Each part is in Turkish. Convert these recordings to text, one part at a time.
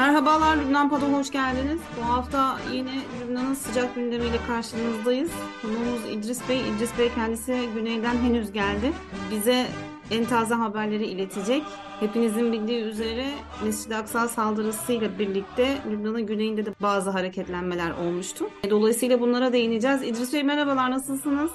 Merhabalar Lübnan Pod'a hoş geldiniz. Bu hafta yine Lübnan'ın sıcak gündemiyle karşınızdayız. Konuğumuz İdris Bey. İdris Bey kendisi güneyden henüz geldi. Bize en taze haberleri iletecek. Hepinizin bildiği üzere Mescid-i Aksa saldırısıyla birlikte Lübnan'ın güneyinde de bazı hareketlenmeler olmuştu. Dolayısıyla bunlara değineceğiz. İdris Bey merhabalar nasılsınız?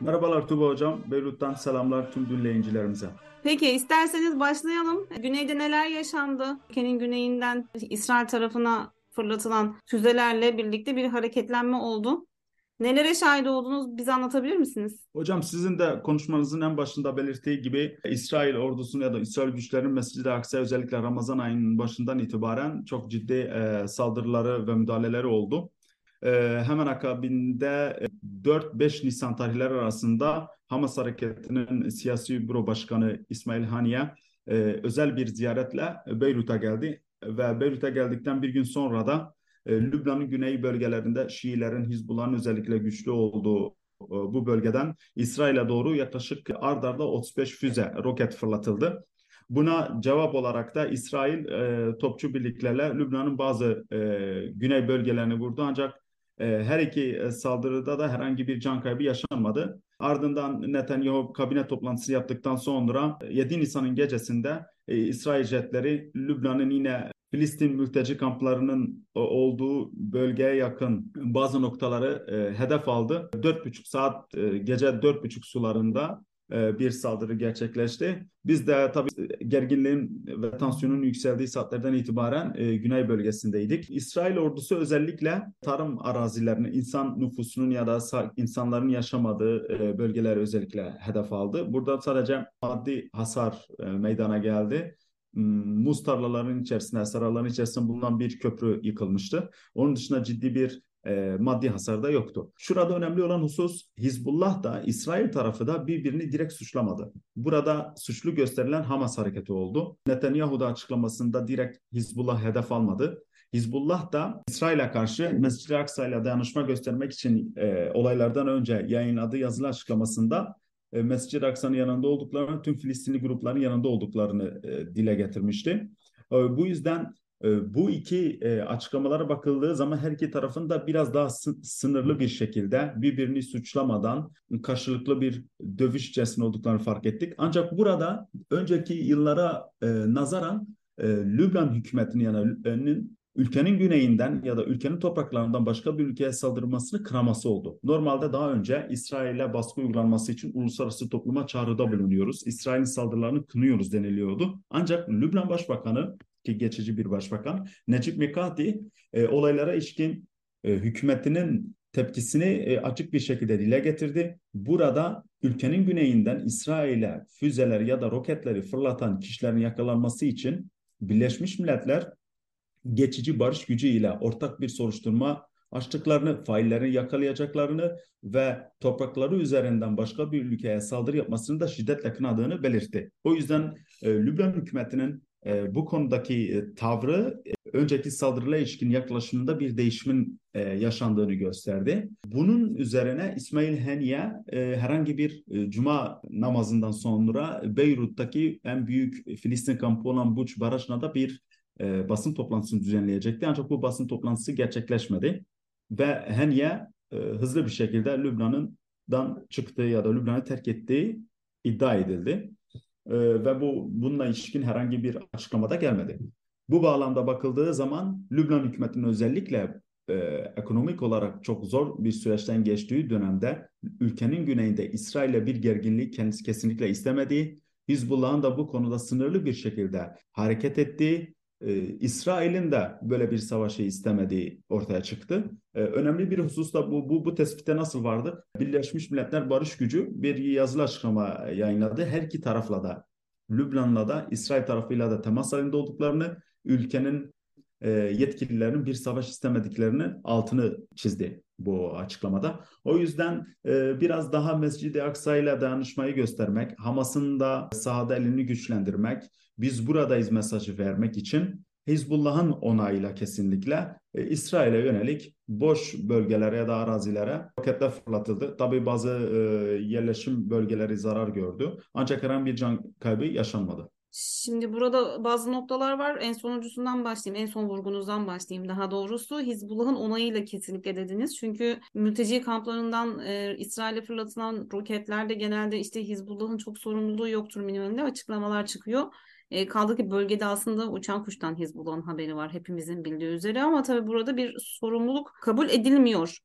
Merhabalar Tuba Hocam. Beyrut'tan selamlar tüm dinleyicilerimize. Peki isterseniz başlayalım. Güneyde neler yaşandı? Ülkenin güneyinden İsrail tarafına fırlatılan füzelerle birlikte bir hareketlenme oldu. Nelere şahit oldunuz? Bize anlatabilir misiniz? Hocam sizin de konuşmanızın en başında belirttiği gibi İsrail ordusunun ya da İsrail güçlerinin Mescid-i Aksa özellikle Ramazan ayının başından itibaren çok ciddi e, saldırıları ve müdahaleleri oldu. E, hemen akabinde 4-5 Nisan tarihleri arasında Hamas hareketinin siyasi büro başkanı İsmail Haniye e, özel bir ziyaretle Beyrut'a geldi ve Beyrut'a geldikten bir gün sonra da e, Lübnan'ın güney bölgelerinde Şiilerin, Hizbullah'ın özellikle güçlü olduğu e, bu bölgeden İsrail'e doğru yaklaşık ard arda 35 füze, roket fırlatıldı. Buna cevap olarak da İsrail e, topçu birliklerle Lübnan'ın bazı e, güney bölgelerini vurdu ancak her iki e, saldırıda da herhangi bir can kaybı yaşanmadı. Ardından Netanyahu kabine toplantısı yaptıktan sonra 7 e, Nisan'ın gecesinde İsrail jetleri Lübnan'ın yine Filistin mülteci kamplarının olduğu bölgeye yakın bazı noktaları hedef aldı. 4,5 saat gece 4,5 sularında e, bir saldırı gerçekleşti. Biz de tabii gerginliğin ve tansiyonun yükseldiği saatlerden itibaren e, güney bölgesindeydik. İsrail ordusu özellikle tarım arazilerini, insan nüfusunun ya da insanların yaşamadığı e, bölgeleri özellikle hedef aldı. Burada sadece maddi hasar e, meydana geldi hmm, muz tarlalarının içerisinde, seraların içerisinde bulunan bir köprü yıkılmıştı. Onun dışında ciddi bir e, maddi hasar da yoktu. Şurada önemli olan husus Hizbullah da İsrail tarafı da birbirini direkt suçlamadı. Burada suçlu gösterilen Hamas hareketi oldu. Netanyahu da açıklamasında direkt Hizbullah hedef almadı. Hizbullah da İsrail'e karşı Mescid-i Aksa ile dayanışma göstermek için e, olaylardan önce yayınladığı yazılı açıklamasında e, Mescid-i Aksa'nın yanında olduklarını, tüm Filistinli grupların yanında olduklarını e, dile getirmişti. E, bu yüzden bu iki e, açıklamalara bakıldığı zaman her iki tarafın da biraz daha sınırlı bir şekilde birbirini suçlamadan karşılıklı bir dövüş içerisinde olduklarını fark ettik. Ancak burada önceki yıllara e, nazaran e, Lübnan hükümetinin yani ülkenin güneyinden ya da ülkenin topraklarından başka bir ülkeye saldırmasını kınaması oldu. Normalde daha önce İsrail'e baskı uygulanması için uluslararası topluma çağrıda bulunuyoruz. İsrail'in saldırılarını kınıyoruz deniliyordu. Ancak Lübnan Başbakanı ki geçici bir başbakan Necip Mikati e, olaylara ilişkin e, hükümetinin tepkisini e, açık bir şekilde dile getirdi. Burada ülkenin güneyinden İsrail'e füzeler ya da roketleri fırlatan kişilerin yakalanması için Birleşmiş Milletler geçici barış gücü ile ortak bir soruşturma açtıklarını, faillerini yakalayacaklarını ve toprakları üzerinden başka bir ülkeye saldırı yapmasını da şiddetle kınadığını belirtti. O yüzden e, Lübnan hükümetinin e, bu konudaki e, tavrı e, önceki saldırıla ilişkin yaklaşımında bir değişimin e, yaşandığını gösterdi. Bunun üzerine İsmail Heniye e, herhangi bir e, cuma namazından sonra Beyrut'taki en büyük Filistin kampı olan Buç Barajı'na da bir e, basın toplantısını düzenleyecekti. Ancak bu basın toplantısı gerçekleşmedi. Ve Heniye e, hızlı bir şekilde Lübnan'dan çıktığı ya da Lübnan'ı terk ettiği iddia edildi. Ee, ve bu bununla ilişkin herhangi bir açıklamada gelmedi. Bu bağlamda bakıldığı zaman Lübnan hükümetinin özellikle e, ekonomik olarak çok zor bir süreçten geçtiği dönemde ülkenin güneyinde İsrail'le bir gerginlik kendisi kesinlikle istemediği, Hizbullah'ın da bu konuda sınırlı bir şekilde hareket ettiği e, İsrail'in de böyle bir savaşı istemediği ortaya çıktı. E, önemli bir husus da bu, bu, bu tespitte nasıl vardı? Birleşmiş Milletler Barış Gücü bir yazılı açıklama yayınladı. Her iki tarafla da Lübnan'la da İsrail tarafıyla da temas halinde olduklarını, ülkenin e, yetkililerinin bir savaş istemediklerini altını çizdi bu açıklamada. O yüzden e, biraz daha Mescid-i Aksa ile dayanışmayı göstermek, Hamas'ın da sahada elini güçlendirmek, biz buradayız mesajı vermek için Hizbullah'ın onayıyla kesinlikle e, İsrail'e yönelik boş bölgelere ya da arazilere roketler fırlatıldı. Tabii bazı e, yerleşim bölgeleri zarar gördü. Ancak herhangi bir can kaybı yaşanmadı. Şimdi burada bazı noktalar var. En sonuncusundan başlayayım. En son vurgunuzdan başlayayım daha doğrusu. Hizbullah'ın onayıyla kesinlikle dediniz. Çünkü mülteci kamplarından e, İsrail'e fırlatılan roketlerde genelde işte Hizbullah'ın çok sorumluluğu yoktur minimumda açıklamalar çıkıyor. E, kaldı ki bölgede aslında uçan kuştan Hizbullah'ın haberi var hepimizin bildiği üzere ama tabii burada bir sorumluluk kabul edilmiyor.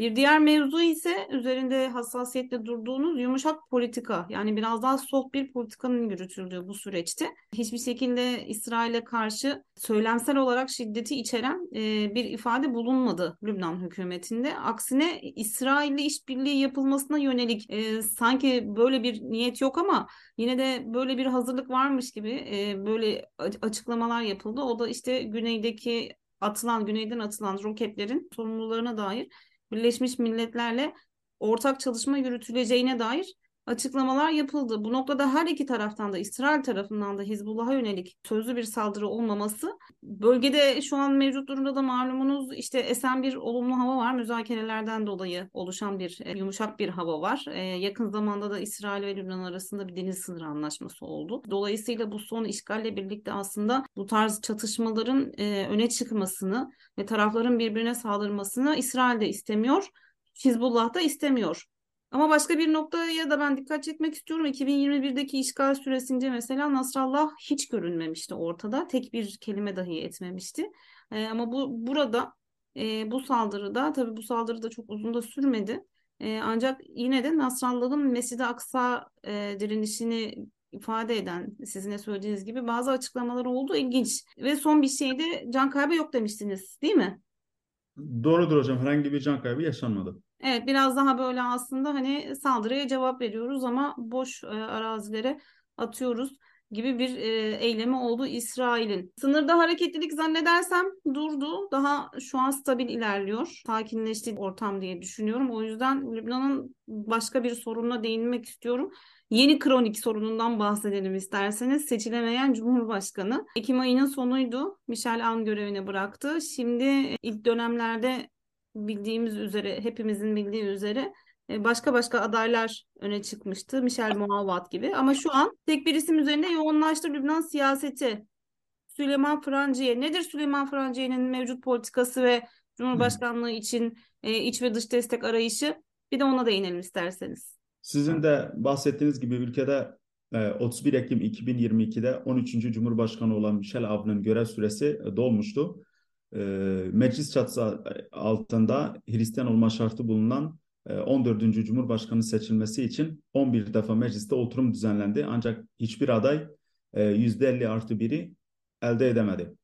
Bir diğer mevzu ise üzerinde hassasiyetle durduğunuz yumuşak politika. Yani biraz daha soft bir politikanın yürütüldüğü bu süreçte. Hiçbir şekilde İsrail'e karşı söylemsel olarak şiddeti içeren e, bir ifade bulunmadı Lübnan hükümetinde. Aksine İsrail'le işbirliği yapılmasına yönelik e, sanki böyle bir niyet yok ama yine de böyle bir hazırlık varmış gibi e, böyle açıklamalar yapıldı. O da işte güneydeki atılan, güneyden atılan roketlerin sorumlularına dair Birleşmiş Milletler'le ortak çalışma yürütüleceğine dair açıklamalar yapıldı. Bu noktada her iki taraftan da İsrail tarafından da Hizbullah'a yönelik sözlü bir saldırı olmaması bölgede şu an mevcut durumda da malumunuz işte esen bir olumlu hava var. Müzakerelerden dolayı oluşan bir e, yumuşak bir hava var. E, yakın zamanda da İsrail ve Lübnan arasında bir deniz sınırı anlaşması oldu. Dolayısıyla bu son işgalle birlikte aslında bu tarz çatışmaların e, öne çıkmasını ve tarafların birbirine saldırmasını İsrail de istemiyor. Hizbullah da istemiyor. Ama başka bir noktaya da ben dikkat çekmek istiyorum. 2021'deki işgal süresince mesela Nasrallah hiç görünmemişti ortada. Tek bir kelime dahi etmemişti. E, ama bu burada e, bu saldırıda tabii bu saldırı da çok uzun da sürmedi. E, ancak yine de Nasrallah'ın Mescid-i Aksa e, direnişini ifade eden sizin de söylediğiniz gibi bazı açıklamalar oldu ilginç. Ve son bir şeyde can kaybı yok demiştiniz değil mi? Doğrudur hocam. Herhangi bir can kaybı yaşanmadı. Evet biraz daha böyle aslında hani saldırıya cevap veriyoruz ama boş e, arazilere atıyoruz gibi bir e, eylemi oldu İsrail'in. Sınırda hareketlilik zannedersem durdu. Daha şu an stabil ilerliyor. Sakinleşti ortam diye düşünüyorum. O yüzden Lübnan'ın başka bir sorununa değinmek istiyorum. Yeni kronik sorunundan bahsedelim isterseniz. Seçilemeyen Cumhurbaşkanı. Ekim ayının sonuydu. Michel Aoun görevine bıraktı. Şimdi ilk dönemlerde bildiğimiz üzere, hepimizin bildiği üzere e, başka başka adaylar öne çıkmıştı. Michel Muavat gibi. Ama şu an tek bir isim üzerinde yoğunlaştı Lübnan siyaseti. Süleyman Franciye. Nedir Süleyman Franciye'nin mevcut politikası ve Cumhurbaşkanlığı için e, iç ve dış destek arayışı? Bir de ona değinelim isterseniz. Sizin de bahsettiğiniz gibi ülkede 31 e, Ekim 2022'de 13. Cumhurbaşkanı olan Michel Aoun'un görev süresi dolmuştu meclis çatısı altında Hristiyan olma şartı bulunan e, 14. Cumhurbaşkanı seçilmesi için 11 defa mecliste oturum düzenlendi. Ancak hiçbir aday e, %50 artı biri elde edemedi.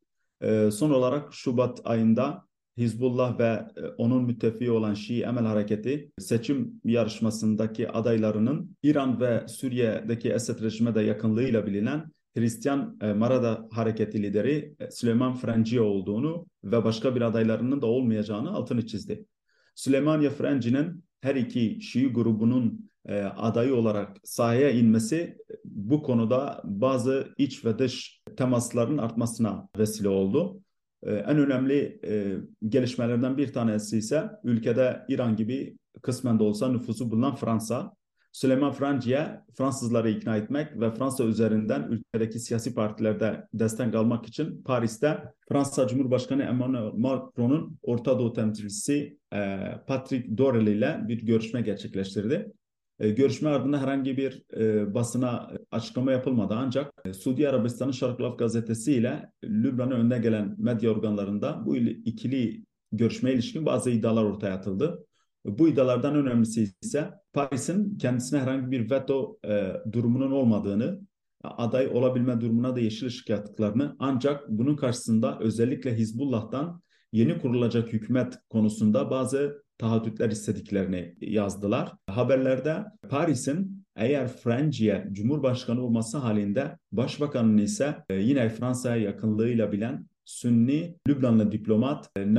E, son olarak Şubat ayında Hizbullah ve e, onun müttefiği olan Şii Emel Hareketi seçim yarışmasındaki adaylarının İran ve Suriye'deki Esed rejime de yakınlığıyla bilinen Hristiyan e, Marada hareketi lideri e, Süleyman Frenci olduğunu ve başka bir adaylarının da olmayacağını altını çizdi. Süleyman Frenci'nin her iki Şii grubunun e, adayı olarak sahaya inmesi bu konuda bazı iç ve dış temasların artmasına vesile oldu. En önemli gelişmelerden bir tanesi ise ülkede İran gibi kısmen de olsa nüfusu bulunan Fransa. Süleyman Franci'ye Fransızları ikna etmek ve Fransa üzerinden ülkedeki siyasi partilerde destek almak için Paris'te Fransa Cumhurbaşkanı Emmanuel Macron'un Orta Doğu temsilcisi e, Patrick Dorel ile bir görüşme gerçekleştirdi. E, görüşme ardında herhangi bir e, basına açıklama yapılmadı ancak e, Suudi Arabistan'ın Şarkı Laf gazetesi ile Lübnan'ın önde gelen medya organlarında bu ikili görüşmeye ilişkin bazı iddialar ortaya atıldı. Bu iddialardan önemlisi ise Paris'in kendisine herhangi bir veto e, durumunun olmadığını, aday olabilme durumuna da yeşil ışık yaktıklarını ancak bunun karşısında özellikle Hizbullah'tan yeni kurulacak hükümet konusunda bazı taahhütler istediklerini yazdılar. Haberlerde Paris'in eğer Franciye Cumhurbaşkanı olması halinde Başbakanın ise e, yine Fransa'ya yakınlığıyla bilen Sünni Lübnanlı diplomat e,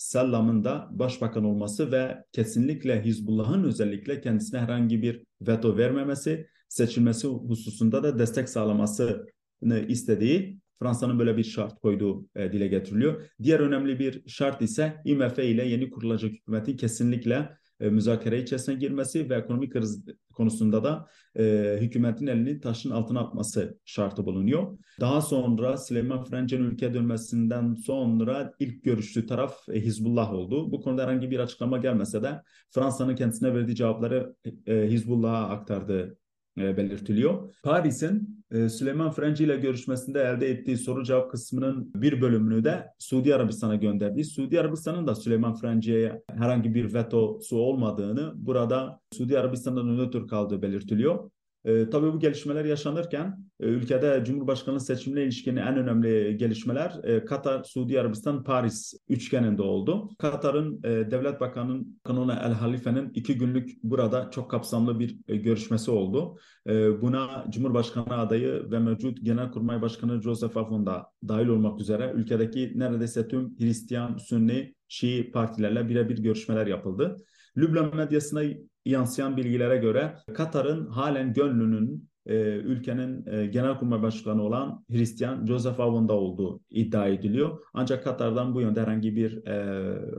Nevaf Sallam'ın da başbakan olması ve kesinlikle Hizbullah'ın özellikle kendisine herhangi bir veto vermemesi, seçilmesi hususunda da destek sağlamasını istediği Fransa'nın böyle bir şart koyduğu e, dile getiriliyor. Diğer önemli bir şart ise IMF ile yeni kurulacak hükümetin kesinlikle e, müzakere içerisine girmesi ve ekonomik kriz konusunda da e, hükümetin elini taşın altına atması şartı bulunuyor. Daha sonra Süleyman Frenç'in ülke dönmesinden sonra ilk görüştüğü taraf e, Hizbullah oldu. Bu konuda herhangi bir açıklama gelmese de Fransa'nın kendisine verdiği cevapları e, Hizbullah'a aktardığı e, belirtiliyor. Paris'in e, Süleyman Frenci ile görüşmesinde elde ettiği soru cevap kısmının bir bölümünü de Suudi Arabistan'a gönderdi. Suudi Arabistan'ın da Süleyman Frenci'ye herhangi bir vetosu olmadığını, burada Suudi Arabistan'dan nötr kaldığı belirtiliyor. E, tabii bu gelişmeler yaşanırken e, ülkede Cumhurbaşkanlığı seçimine ilişkin en önemli gelişmeler e, Katar, Suudi Arabistan, Paris üçgeninde oldu. Katar'ın e, Devlet Bakanı'nın Kanuna El Halife'nin iki günlük burada çok kapsamlı bir e, görüşmesi oldu. E, buna Cumhurbaşkanı adayı ve mevcut Genelkurmay Başkanı Joseph Afon da dahil olmak üzere ülkedeki neredeyse tüm Hristiyan, Sünni, Şii partilerle birebir görüşmeler yapıldı. Lübnan medyasına yansıyan bilgilere göre Katar'ın halen gönlünün e, ülkenin e, genelkurmay başkanı olan Hristiyan Joseph Avon'da olduğu iddia ediliyor. Ancak Katar'dan bu yönde herhangi bir e,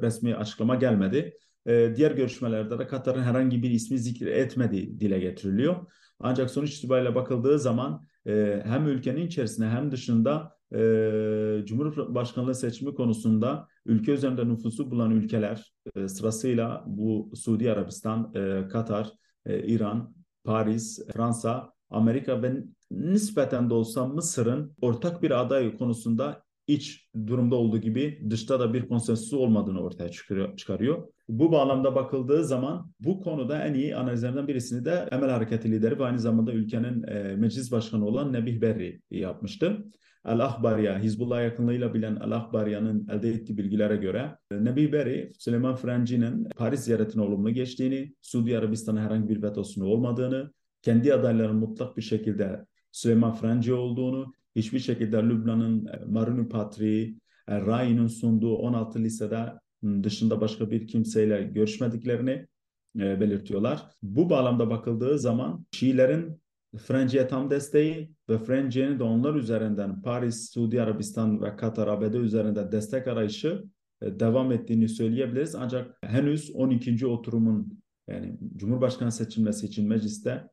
resmi açıklama gelmedi. E, diğer görüşmelerde de Katar'ın herhangi bir ismi zikir etmediği dile getiriliyor. Ancak sonuç itibariyle bakıldığı zaman e, hem ülkenin içerisinde hem dışında e, Cumhurbaşkanlığı seçimi konusunda ülke üzerinde nüfusu bulan ülkeler e, sırasıyla bu Suudi Arabistan, e, Katar, e, İran, Paris, Fransa, Amerika ve nispeten de olsa Mısır'ın ortak bir aday konusunda iç durumda olduğu gibi dışta da bir konsensüsü olmadığını ortaya çıkarıyor. Bu bağlamda bakıldığı zaman bu konuda en iyi analizlerden birisini de Emel Hareketi lideri ve aynı zamanda ülkenin e, meclis başkanı olan Nebih Berri yapmıştı. El Ahbariya, Hizbullah yakınlığıyla bilen El Ahbariya'nın elde ettiği bilgilere göre e, Nebi Berri, Süleyman Frenci'nin Paris ziyaretine olumlu geçtiğini, Suudi Arabistan'a herhangi bir vetosunu olmadığını, kendi adaylarının mutlak bir şekilde Süleyman Frenci olduğunu, hiçbir şekilde Lübnan'ın e, Maruni Patriği, e, Rai'nin sunduğu 16 lisede dışında başka bir kimseyle görüşmediklerini belirtiyorlar. Bu bağlamda bakıldığı zaman Şiilerin Frenci'ye tam desteği ve Frenci'nin de onlar üzerinden Paris, Suudi Arabistan ve Katar, ABD üzerinde destek arayışı e, devam ettiğini söyleyebiliriz. Ancak henüz 12. oturumun yani Cumhurbaşkanı seçilmesi için mecliste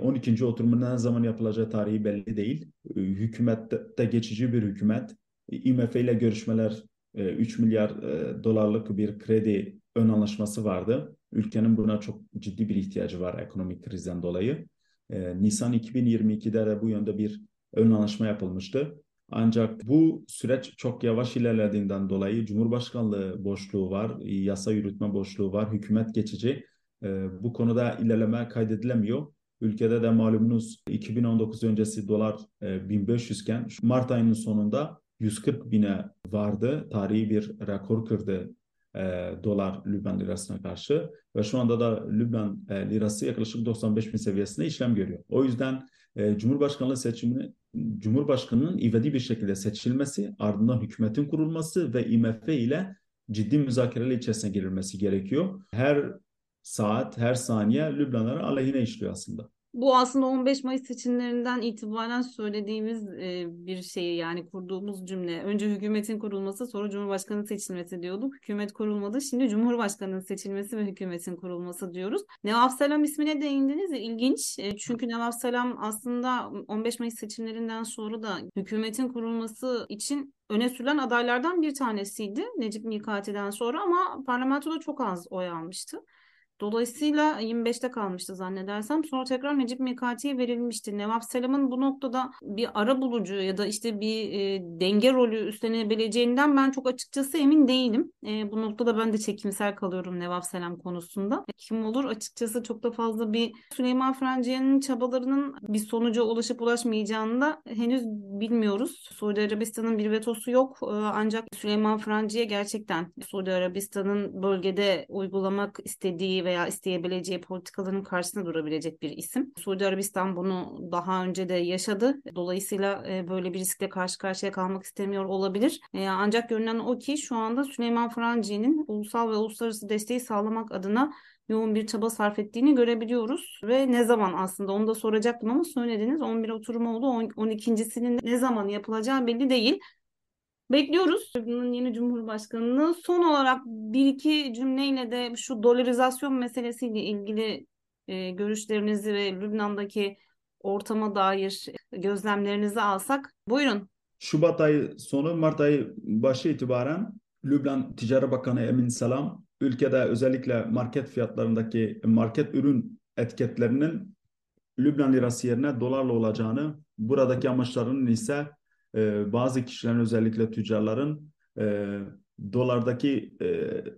12. E, oturumun ne zaman yapılacağı tarihi belli değil. E, hükümette geçici bir hükümet. IMF ile görüşmeler 3 milyar dolarlık bir kredi ön anlaşması vardı. Ülkenin buna çok ciddi bir ihtiyacı var ekonomik krizden dolayı. E, Nisan 2022'de de bu yönde bir ön anlaşma yapılmıştı. Ancak bu süreç çok yavaş ilerlediğinden dolayı Cumhurbaşkanlığı boşluğu var, yasa yürütme boşluğu var, hükümet geçici. E, bu konuda ilerleme kaydedilemiyor. Ülkede de malumunuz 2019 öncesi dolar e, 1500 iken Mart ayının sonunda 140 bine vardı. Tarihi bir rekor kırdı e, dolar Lübnan lirasına karşı ve şu anda da Lübnan e, lirası yaklaşık 95 bin seviyesinde işlem görüyor. O yüzden e, Cumhurbaşkanlığı seçimini Cumhurbaşkanının ivedi bir şekilde seçilmesi, ardından hükümetin kurulması ve IMF ile ciddi müzakereler içerisine girilmesi gerekiyor. Her saat, her saniye Lübnanların aleyhine işliyor aslında. Bu aslında 15 Mayıs seçimlerinden itibaren söylediğimiz e, bir şey yani kurduğumuz cümle. Önce hükümetin kurulması sonra Cumhurbaşkanı seçilmesi diyorduk. Hükümet kurulmadı. Şimdi Cumhurbaşkanı'nın seçilmesi ve hükümetin kurulması diyoruz. Nevaf Selam ismine değindiniz. İlginç. E, çünkü Nevaf Selam aslında 15 Mayıs seçimlerinden sonra da hükümetin kurulması için öne sürülen adaylardan bir tanesiydi Necip Mikati'den sonra ama parlamentoda çok az oy almıştı. Dolayısıyla 25'te kalmıştı zannedersem. Sonra tekrar Necip Mikati'ye verilmişti. Nevap Selam'ın bu noktada bir ara bulucu ya da işte bir e, denge rolü üstlenebileceğinden ben çok açıkçası emin değilim. E, bu noktada ben de çekimsel kalıyorum Nevap Selam konusunda. Kim olur açıkçası çok da fazla bir Süleyman Frenciye'nin çabalarının bir sonuca ulaşıp ulaşmayacağını da henüz bilmiyoruz. Suudi Arabistan'ın bir vetosu yok. E, ancak Süleyman Frenciye gerçekten Suudi Arabistan'ın bölgede uygulamak istediği veya isteyebileceği politikaların karşısında durabilecek bir isim. Suudi Arabistan bunu daha önce de yaşadı. Dolayısıyla e, böyle bir riskle karşı karşıya kalmak istemiyor olabilir. E, ancak görünen o ki şu anda Süleyman Franci'nin ulusal ve uluslararası desteği sağlamak adına yoğun bir çaba sarf ettiğini görebiliyoruz. Ve ne zaman aslında onu da soracaktım ama söylediniz 11 oturum oldu. 12.sinin ne zaman yapılacağı belli değil. Bekliyoruz yeni Cumhurbaşkanı'nı. Son olarak bir iki cümleyle de şu dolarizasyon meselesiyle ilgili e, görüşlerinizi ve Lübnan'daki ortama dair gözlemlerinizi alsak. Buyurun. Şubat ayı sonu Mart ayı başı itibaren Lübnan Ticaret Bakanı Emin Salam ülkede özellikle market fiyatlarındaki market ürün etiketlerinin Lübnan lirası yerine dolarla olacağını, buradaki amaçlarının ise e, bazı kişilerin özellikle tüccarların e, dolardaki e,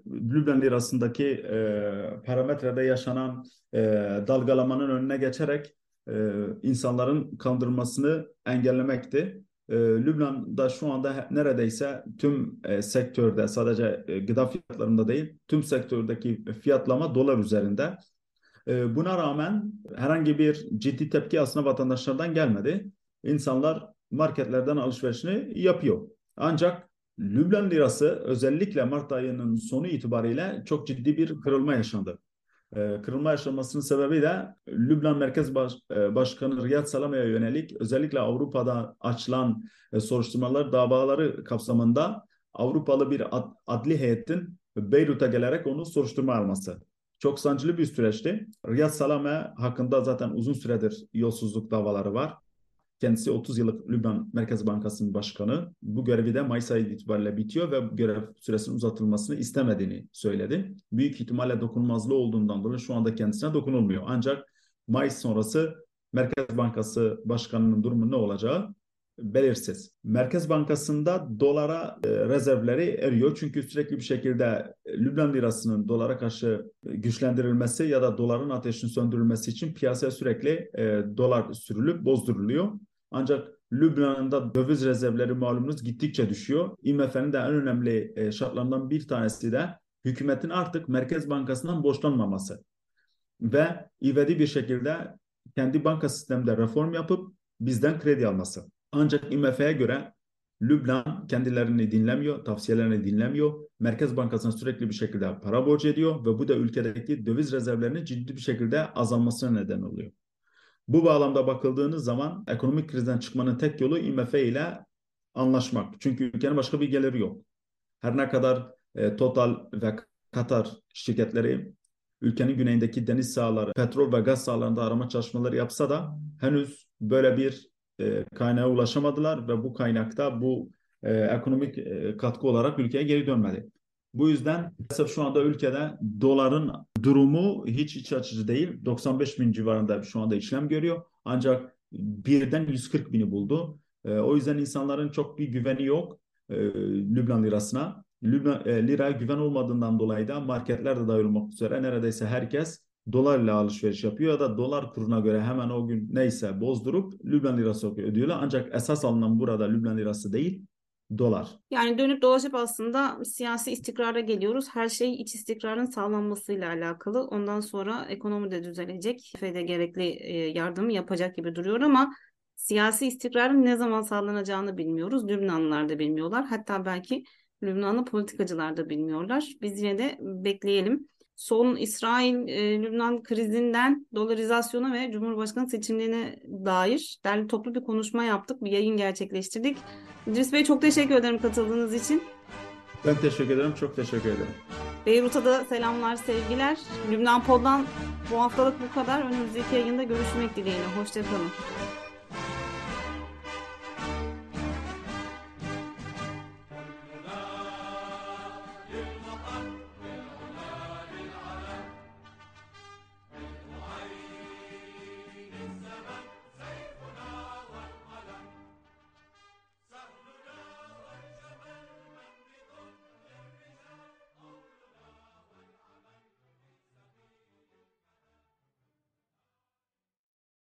Lübnan lirasındaki e, parametrede yaşanan e, dalgalamanın önüne geçerek e, insanların kandırmasını engellemekti. E, Lübnan'da şu anda neredeyse tüm e, sektörde sadece e, gıda fiyatlarında değil tüm sektördeki fiyatlama dolar üzerinde. E, buna rağmen herhangi bir ciddi tepki aslında vatandaşlardan gelmedi. İnsanlar marketlerden alışverişini yapıyor. Ancak Lübnan lirası özellikle Mart ayının sonu itibariyle çok ciddi bir kırılma yaşandı. Ee, kırılma yaşanmasının sebebi de Lübnan Merkez Baş, e, Başkanı Riyad Salama'ya yönelik özellikle Avrupa'da açılan e, soruşturmalar davaları kapsamında Avrupalı bir ad, adli heyetin Beyrut'a gelerek onu soruşturma alması. Çok sancılı bir süreçti. Riyad Salame hakkında zaten uzun süredir yolsuzluk davaları var. Kendisi 30 yıllık Lübnan Merkez Bankası'nın başkanı. Bu görevi de Mayıs ayı itibariyle bitiyor ve görev süresinin uzatılmasını istemediğini söyledi. Büyük ihtimalle dokunulmazlığı olduğundan dolayı şu anda kendisine dokunulmuyor. Ancak Mayıs sonrası Merkez Bankası Başkanı'nın durumu ne olacağı belirsiz. Merkez Bankası'nda dolara e, rezervleri eriyor. Çünkü sürekli bir şekilde Lübnan lirasının dolara karşı güçlendirilmesi ya da doların ateşini söndürülmesi için piyasaya sürekli e, dolar sürülüp bozduruluyor. Ancak Lübnan'ın da döviz rezervleri malumunuz gittikçe düşüyor. IMF'nin de en önemli e, şartlarından bir tanesi de hükümetin artık Merkez Bankası'ndan borçlanmaması. Ve ivedi bir şekilde kendi banka sisteminde reform yapıp bizden kredi alması. Ancak IMF'ye göre Lübnan kendilerini dinlemiyor, tavsiyelerini dinlemiyor. Merkez Bankası'na sürekli bir şekilde para borcu ediyor ve bu da ülkedeki döviz rezervlerinin ciddi bir şekilde azalmasına neden oluyor. Bu bağlamda bakıldığınız zaman ekonomik krizden çıkmanın tek yolu IMF ile anlaşmak. Çünkü ülkenin başka bir geliri yok. Her ne kadar e, Total ve Katar şirketleri ülkenin güneyindeki deniz sahaları, petrol ve gaz sahalarında arama çalışmaları yapsa da henüz böyle bir e, kaynağa ulaşamadılar ve bu kaynakta bu e, ekonomik e, katkı olarak ülkeye geri dönmedi. Bu yüzden şu anda ülkede doların durumu hiç iç açıcı değil. 95 bin civarında şu anda işlem görüyor. Ancak birden 140 bini buldu. E, o yüzden insanların çok bir güveni yok e, Lübnan lirasına. Lübnan, e, lira güven olmadığından dolayı da marketler de dahil olmak üzere neredeyse herkes dolar ile alışveriş yapıyor ya da dolar kuruna göre hemen o gün neyse bozdurup Lübnan lirası ödüyorlar. Ancak esas alınan burada Lübnan lirası değil dolar. Yani dönüp dolaşıp aslında siyasi istikrara geliyoruz. Her şey iç istikrarın sağlanmasıyla alakalı. Ondan sonra ekonomi de düzelecek. FED gerekli e, yardımı yapacak gibi duruyor ama siyasi istikrarın ne zaman sağlanacağını bilmiyoruz. Lübnanlılar da bilmiyorlar. Hatta belki Lübnanlı politikacılar da bilmiyorlar. Biz yine de bekleyelim son İsrail-Lübnan e, krizinden dolarizasyona ve Cumhurbaşkanı seçimlerine dair derli toplu bir konuşma yaptık, bir yayın gerçekleştirdik. İdris Bey çok teşekkür ederim katıldığınız için. Ben teşekkür ederim, çok teşekkür ederim. Beyrut'a da selamlar, sevgiler. Lübnan Pod'dan bu haftalık bu kadar. Önümüzdeki yayında görüşmek dileğiyle. Hoşçakalın.